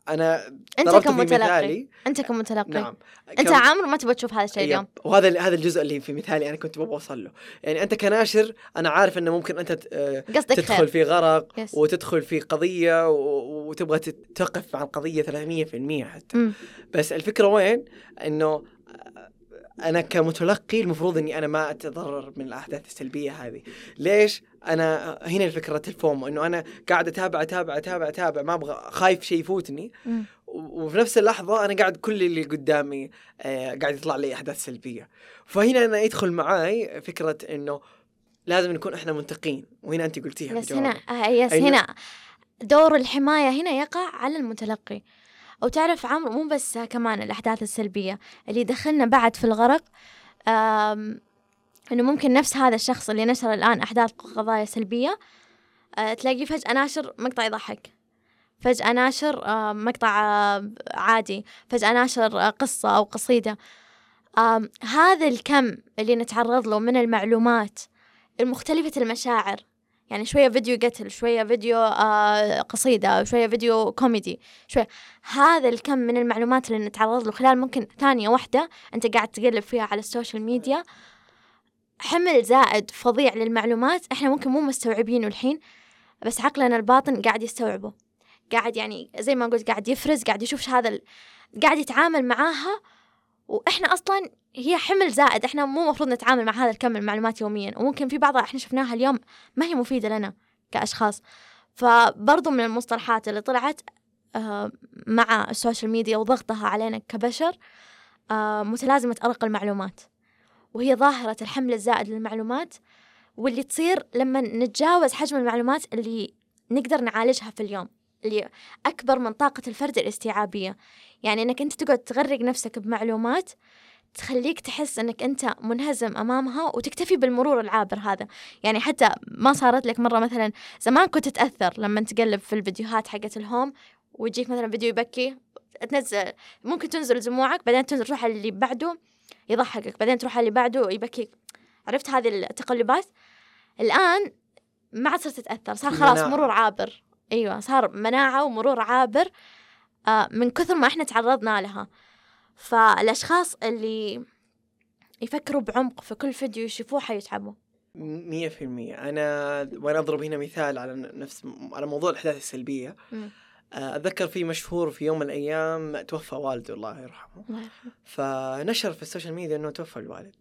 أنا أنت كمتلقي. أنت كمتلقي. نعم. أنت كم... عامر ما تبغى تشوف هذا الشيء اليوم. وهذا هذا الجزء اللي في مثالي أنا كنت ببغى أوصل له. يعني أنت كناشر أنا عارف إنه ممكن أنت تدخل خير. في غرق يس. وتدخل في قضية وتبغى تقف عن قضيه 300% حتى. م. بس الفكرة وين؟ إنه أنا كمتلقي المفروض إني أنا ما أتضرر من الأحداث السلبية هذه. ليش؟ أنا هنا فكره الفومو إنه أنا قاعد أتابع أتابع أتابع أتابع ما أبغى خايف شيء يفوتني. وفي نفس اللحظة أنا قاعد كل اللي قدامي آه قاعد يطلع لي أحداث سلبية. فهنا أنا يدخل معاي فكرة إنه لازم نكون إحنا منتقين. وهنا انت قلتيها بس هنا آه يس هنا. دور الحماية هنا يقع على المتلقي. أو تعرف عمرو مو بس كمان الأحداث السلبية اللي دخلنا بعد في الغرق إنه ممكن نفس هذا الشخص اللي نشر الآن أحداث قضايا سلبية أه تلاقيه فجأة ناشر مقطع يضحك فجأة ناشر مقطع أه عادي فجأة ناشر آه، قصة أو قصيدة. هذا الكم اللي نتعرض له من المعلومات المختلفة المشاعر يعني شوية فيديو قتل شوية فيديو آه قصيدة شوية فيديو كوميدي شوية هذا الكم من المعلومات اللي نتعرض له خلال ممكن ثانية واحدة أنت قاعد تقلب فيها على ال social media. حمل زائد فظيع للمعلومات. إحنا ممكن مو مستوعبينه الحين بس عقلنا الباطن قاعد يستوعبه. قاعد يعني زي ما قلت قاعد يفرز قاعد يشوف هذا ال... قاعد يتعامل معاها. وإحنا أصلا هي حمل زائد إحنا مو مفروض نتعامل مع هذا الكم من المعلومات يوميا وممكن في بعضها إحنا شفناها اليوم ما هي مفيدة لنا كأشخاص. فبرضو من المصطلحات اللي طلعت آه، مع ال social media وضغطها علينا كبشر آه، متلازمة أرق المعلومات. وهي ظاهرة الحمل الزائد للمعلومات واللي تصير لما نتجاوز حجم المعلومات اللي نقدر نعالجها في اليوم اللي أكبر من طاقة الفرد الاستيعابية. يعني أنك أنت تقعد تغرق نفسك بمعلومات تخليك تحس إنك أنت منهزم أمامها وتكتفي بالمرور العابر هذا. يعني حتى ما صارت لك مرة مثلا زمان كنت تتأثر لما تقلب في الفيديوهات حقت الهوم ويجيك مثلا فيديو يبكي تنزل ممكن تنزل دموعك بعدين تنزل تروح اللي بعده يضحكك بعدين تروح اللي بعده يبكيك. عرفت هذه التقلبات؟ الآن ما عاد صرت تتاثر صار خلاص مرور عابر. أيوه صار مناعة ومرور عابر آه من كثر ما إحنا تعرضنا لها. فالأشخاص اللي يفكروا بعمق في كل فيديو يشوفوه حيتعبوا. مية في المية. أنا وأنا أضرب هنا مثال على نفس على موضوع الأحداث السلبية. م. آه، أتذكر في مشهور في يوم من الأيام توفى والده الله يرحمه. فنشر في ال social media إنه توفى الوالد.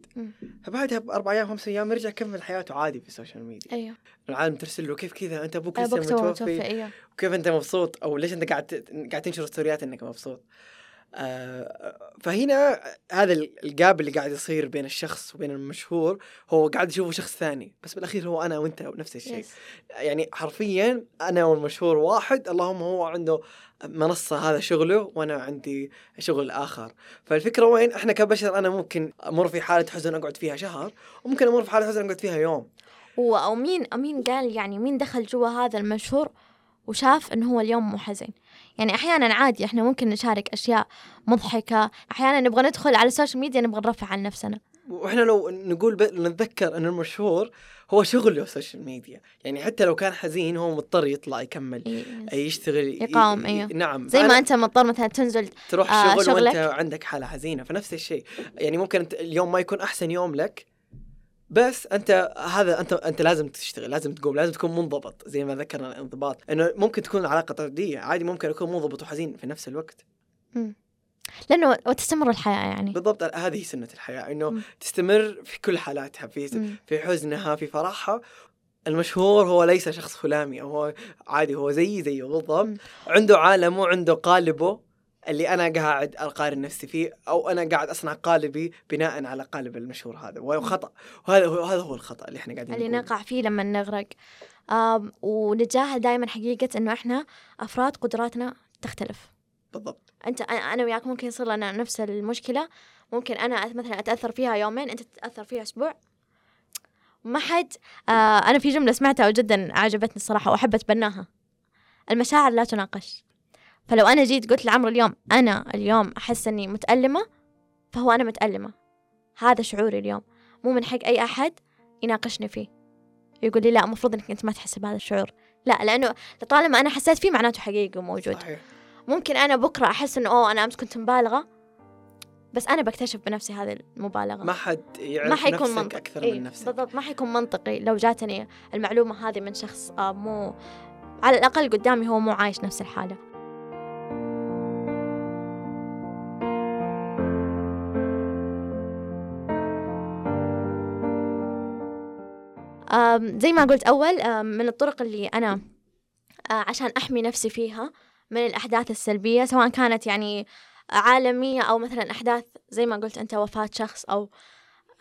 فبعدها بأربع أيام خمس أيام رجع كمل حياته عادي في ال social media. أيوه. العالم ترسل له كيف كذا أنت أبوك لسه متوفي؟ أيوه. وكيف أنت مبسوط؟ أو ليش أنت قاعد قاعد تنشر ستوريات إنك مبسوط؟ فهنا هذا ال gap اللي قاعد يصير بين الشخص وبين المشهور هو قاعد يشوفه شخص ثاني بس بالأخير هو أنا وأنت نفس الشيء. yes. يعني حرفيا أنا والمشهور واحد اللهم هو عنده منصة هذا شغله وأنا عندي شغل آخر. فالفكرة وين؟ إحنا كبشر أنا ممكن أمر في حالة حزن أقعد فيها شهر وممكن أمر في حالة حزن أقعد فيها يوم. ومين مين قال يعني مين دخل جوا هذا المشهور وشاف إنه هو اليوم مو حزين؟ يعني أحيانا عادي إحنا ممكن نشارك أشياء مضحكة أحيانا نبغى ندخل على ال social media نبغى نرفع عن نفسنا. وإحنا لو نقول ب... نتذكر إن المشهور هو شغله ال social media. يعني حتى لو كان حزين هو مضطر يطلع يكمل إيه يشتغل يقاوم أيوه. نعم. زي ما أنت مضطر مثلا تنزل تروح آه شغل وأنت عندك حالة حزينة فنفس الشيء. يعني ممكن اليوم ما يكون أحسن يوم لك بس أنت هذا أنت أنت لازم تشتغل لازم تقوم لازم تكون منضبط زي ما ذكرنا الانضباط. إنه ممكن تكون العلاقة طردية عادي ممكن اكون منضبط وحزين في نفس الوقت. م. لأنه وتستمر الحياة يعني. بالضبط هذه سنة الحياة إنه م. تستمر في كل حالاتها في م. في حزنها في فرحها. المشهور هو ليس شخص خلامي هو عادي هو زي زيه بالضبط. عنده عالمه عنده قالبه. اللي أنا قاعد أقارن نفسي فيه أو أنا قاعد أصنع قالبي بناء على قالب المشهور هذا. وهو خطأ. وهذا هو هذا هو الخطأ اللي إحنا قاعدين اللي نقع فيه لما نغرق. ونتجاهل دائما حقيقة إنه إحنا أفراد قدراتنا تختلف. بالضبط. أنت أنا وياك ممكن يصير لنا نفس المشكلة. ممكن أنا مثلا أتأثر فيها يومين أنت تتأثر فيها أسبوع. ما حد آه أنا في جملة سمعتها وجدا عجبتني الصراحة واحب اتبناها المشاعر لا تناقش. فلو أنا جيت قلت لعمرو اليوم أنا اليوم أحس إني متألمة فهو أنا متألمة. هذا شعوري اليوم. مو من حق أي أحد يناقشني فيه. يقول لي لا المفروض إنك أنت ما تحس بهذا الشعور. لا لأنه طالما أنا حسيت فيه معناته حقيقي وموجود. صحيح. ممكن أنا بكرة أحس إنه أوه أنا أمس كنت مبالغة بس أنا بكتشف بنفسي هذه المبالغة. ما حد يعرف ما حيكون نفسك منطق. أكثر إيه؟ من نفسك. بالضبط. ما حيكون منطقي لو جاتني المعلومة هذه من شخص آه مو على الأقل قدامي هو مو عايش نفس الحالة. زي ما قلت أول من الطرق اللي أنا عشان أحمي نفسي فيها من الأحداث السلبية سواء كانت يعني عالمية أو مثلا أحداث زي ما قلت أنت وفاة شخص أو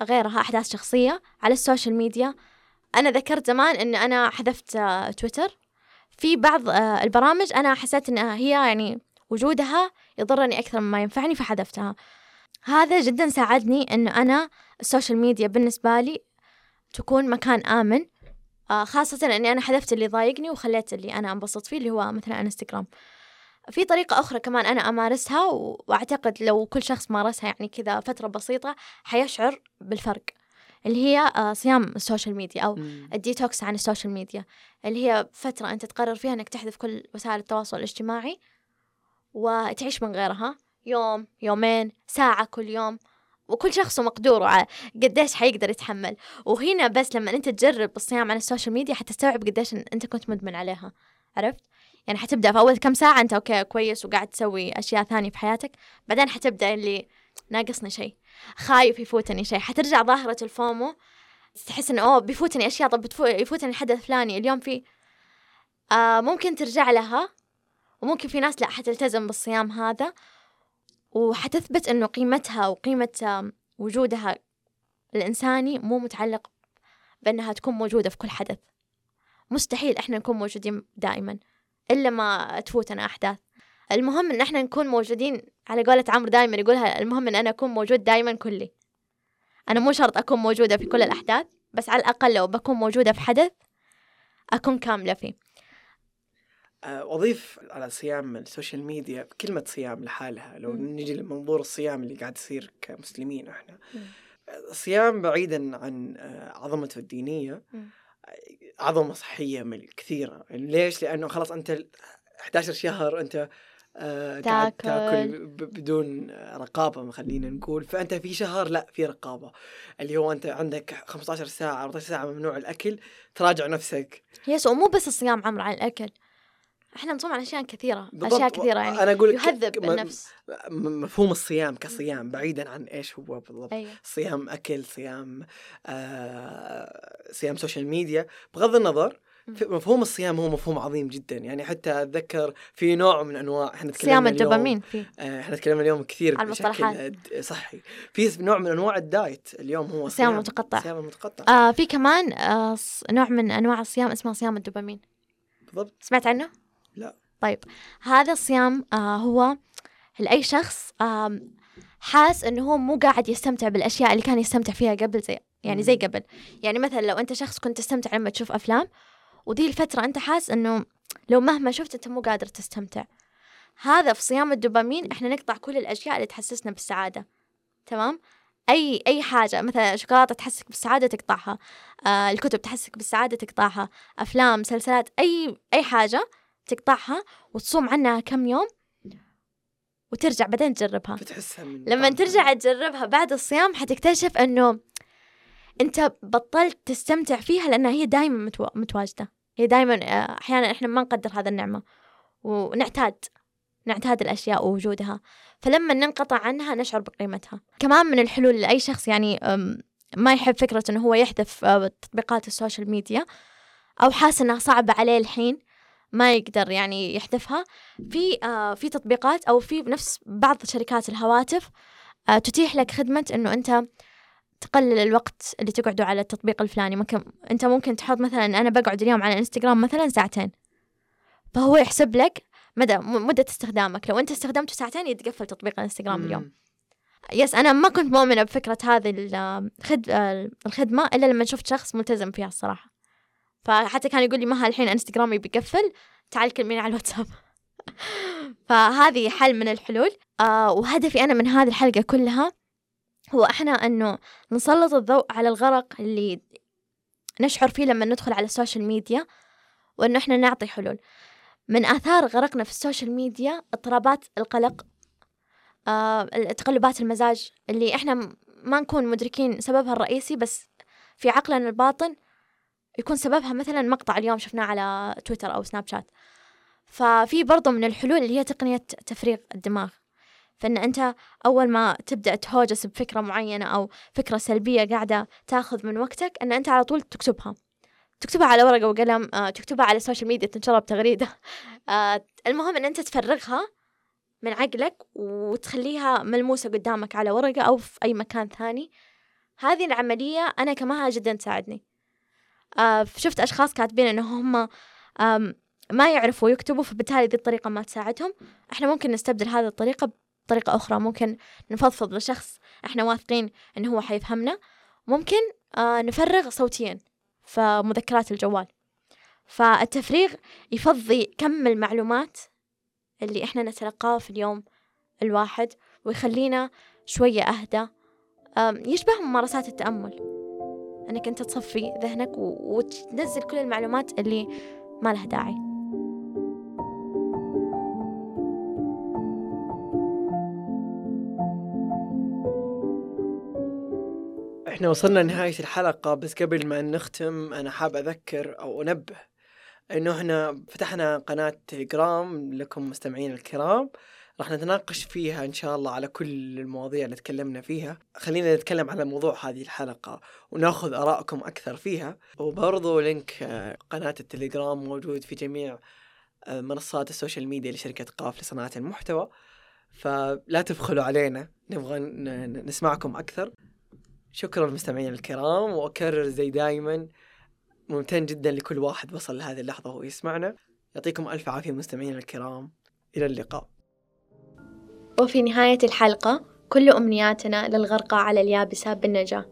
غيرها أحداث شخصية على ال social media. أنا ذكرت زمان أن أنا حذفت تويتر. في بعض البرامج أنا حسيت أنها هي يعني وجودها يضرني أكثر مما ينفعني فحذفتها. هذا جدا ساعدني أنه أنا ال social media بالنسبة لي تكون مكان آمن. آه خاصة إني أنا حذفت اللي ضايقني وخليت اللي أنا أنبسط فيه اللي هو مثلا إنستغرام. في طريقة أخرى كمان أنا أمارسها وأعتقد لو كل شخص مارسها يعني كذا فترة بسيطة حيشعر بالفرق. اللي هي آه صيام ال social media أو الديتوكس عن ال social media. اللي هي فترة أنت تقرر فيها أنك تحذف كل وسائل التواصل الاجتماعي وتعيش من غيرها. يوم يومين ساعة كل يوم. وكل شخص ومقدوره قديش حيقدر يتحمل. وهنا بس لما انت تجرب الصيام عن ال social media حتستوعب قديش انت كنت مدمن عليها. عرفت؟ يعني حتبدأ في أول كم ساعة أنت okay كويس وقاعد تسوي أشياء ثانية في حياتك. بعدين حتبدأ اللي ناقصني شيء خايف يفوتني شيء. حترجع ظاهرة ال FOMO تحس إنه أوه بيفوتني أشياء طب يفوتني حدث فلاني اليوم في آه ممكن ترجع لها وممكن في ناس لا حتلتزم بالصيام هذا. وحتثبت أنه قيمتها وقيمة وجودها الإنساني مو متعلق بأنها تكون موجودة في كل حدث. مستحيل إحنا نكون موجودين دائما إلا ما تفوتنا أحداث. المهم إن إحنا نكون موجودين على قولة عمرو دائما يقولها المهم إن أنا أكون موجود دائما كلي. أنا مو شرط أكون موجودة في كل الأحداث بس على الأقل لو بكون موجودة في حدث أكون كاملة فيه. أضيف على صيام ال social media كلمة صيام لحالها لو م. نجي لمنظور الصيام اللي قاعد يصير كمسلمين إحنا. الصيام بعيدا عن عظمته الدينية عظمة صحية من كثيرة. ليش؟ لأنه خلاص أنت 11 شهر أنت تاكل. تاكل بدون رقابة خلينا نقول. فأنت في شهر لا في رقابة. اللي هو أنت عندك 15 ساعة 14 ساعة ممنوع الأكل تراجع نفسك. yes ومو بس الصيام عمر عن الأكل. إحنا نصوم على أشياء كثيرة أشياء كثيرة يعني. أنا أقول يهذب النفس. مفهوم الصيام كصيام بعيدا عن إيش هو بالضبط. أيوه. صيام أكل صيام آه صيام social media بغض النظر مفهوم الصيام هو مفهوم عظيم جدا. يعني حتى أتذكر في نوع من أنواع إحنا تكلمنا صيام الدوبامين في آه، إحنا تكلمنا اليوم كثير على المصطلحات. صحي. في نوع من أنواع الدايت اليوم هو الصيام المتقطع الصيام المتقطع آه في كمان آه نوع من أنواع الصيام اسمه صيام الدوبامين. بالضبط. سمعت عنه؟ لا. طيب هذا الصيام آه هو لأي شخص آه حاس إنه هو مو قاعد يستمتع بالأشياء اللي كان يستمتع فيها قبل زي يعني زي قبل. يعني مثلا لو أنت شخص كنت تستمتع لما تشوف أفلام ودي الفترة أنت حاس إنه لو مهما شفت أنت مو قادر تستمتع. هذا في صيام الدوبامين إحنا نقطع كل الأشياء اللي تحسسنا بالسعادة تمام؟ أي أي حاجة مثلا شوكولاتة تحسك بالسعادة تقطعها آه الكتب تحسك بالسعادة تقطعها أفلام مسلسلات أي أي حاجة تقطعها وتصوم عنها كم يوم وترجع بعدين تجربها. بتحسها من لما ترجع تجربها بعد الصيام حتكتشف إنه أنت بطلت تستمتع فيها لأنها هي دائما متو... متواجدة. هي دائما آه، أحيانا إحنا ما نقدر هذا النعمة ونعتاد نعتاد الأشياء ووجودها. فلما ننقطع عنها نشعر بقيمتها. كمان من الحلول لأي شخص يعني ما يحب فكرة إنه هو يحذف آه، تطبيقات السوشيال ميديا أو حاس إنها صعبة عليه الحين ما يقدر يعني يحذفها. في آه في تطبيقات أو في نفس بعض شركات الهواتف آه تتيح لك خدمة إنه أنت تقلل الوقت اللي تقعده على التطبيق الفلاني. ممكن أنت ممكن تحط مثلا أنا بقعد اليوم على إنستغرام مثلا ساعتين. فهو يحسب لك مدى مدة استخدامك. لو أنت استخدمته ساعتين يتقفل تطبيق الانستغرام اليوم. يس أنا ما كنت مؤمنة بفكرة هذه الخدمة إلا لما شفت شخص ملتزم فيها الصراحة. فحتى كان يقول لي مها الحين انستغرامي بيقفل تعال كلميني على الواتساب. فهذه حل من الحلول. آه وهدفي أنا من هذه الحلقة كلها هو إحنا أنه نسلط الضوء على الغرق اللي نشعر فيه لما ندخل على ال social media وأنه إحنا نعطي حلول. من آثار غرقنا في ال social media اضطرابات القلق آه تقلبات المزاج اللي إحنا ما نكون مدركين سببها الرئيسي بس في عقلنا الباطن يكون سببها مثلا مقطع اليوم شفناه على تويتر أو سناب شات. ففي برضو من الحلول اللي هي تقنية تفريغ الدماغ. فإن أنت أول ما تبدأ تهوجس بفكرة معينة أو فكرة سلبية قاعدة تاخذ من وقتك أن أنت على طول تكتبها. تكتبها على ورقة وقلم آه، تكتبها على ال social media تنشرها بتغريدة. آه، المهم أن أنت تفرغها من عقلك وتخليها ملموسة قدامك على ورقة أو في أي مكان ثاني. هذه العملية أنا كمان جدا تساعدني. شفت أشخاص كاتبين إنه هم ما يعرفوا يكتبوا فبالتالي ذي الطريقة ما تساعدهم. إحنا ممكن نستبدل هذه الطريقة بطريقة أخرى. ممكن نفضفض لشخص إحنا واثقين إنه هو حيفهمنا. ممكن آه نفرغ صوتيا في مذكرات الجوال. فالتفريغ يفضي كم المعلومات اللي إحنا نتلقاه في اليوم الواحد ويخلينا شوية أهدى. يشبه ممارسات التأمل. أنك أنت تصفي ذهنك وتنزل كل المعلومات اللي ما لها داعي. إحنا وصلنا لنهاية الحلقة بس قبل ما نختم أنا حاب أذكر أو أنبه إنه إحنا فتحنا قناة تليجرام لكم مستمعين الكرام. راح نتناقش فيها إن شاء الله على كل المواضيع اللي تكلمنا فيها. خلينا نتكلم على موضوع هذه الحلقة وناخذ آرائكم أكثر فيها. وبرضو link آه، قناة التليجرام موجود في جميع آه، منصات ال social media لشركة قاف لصناعة المحتوى. فلا تبخلوا علينا نبغى نسمعكم أكثر. شكرا مستمعين الكرام وأكرر زي دايما ممتن جدا لكل واحد وصل لهذه اللحظة وهو يسمعنا. يعطيكم ألف عافية مستمعين الكرام. إلى اللقاء. وفي نهاية الحلقة كل أمنياتنا للغرقى على اليابسة بالنجاة.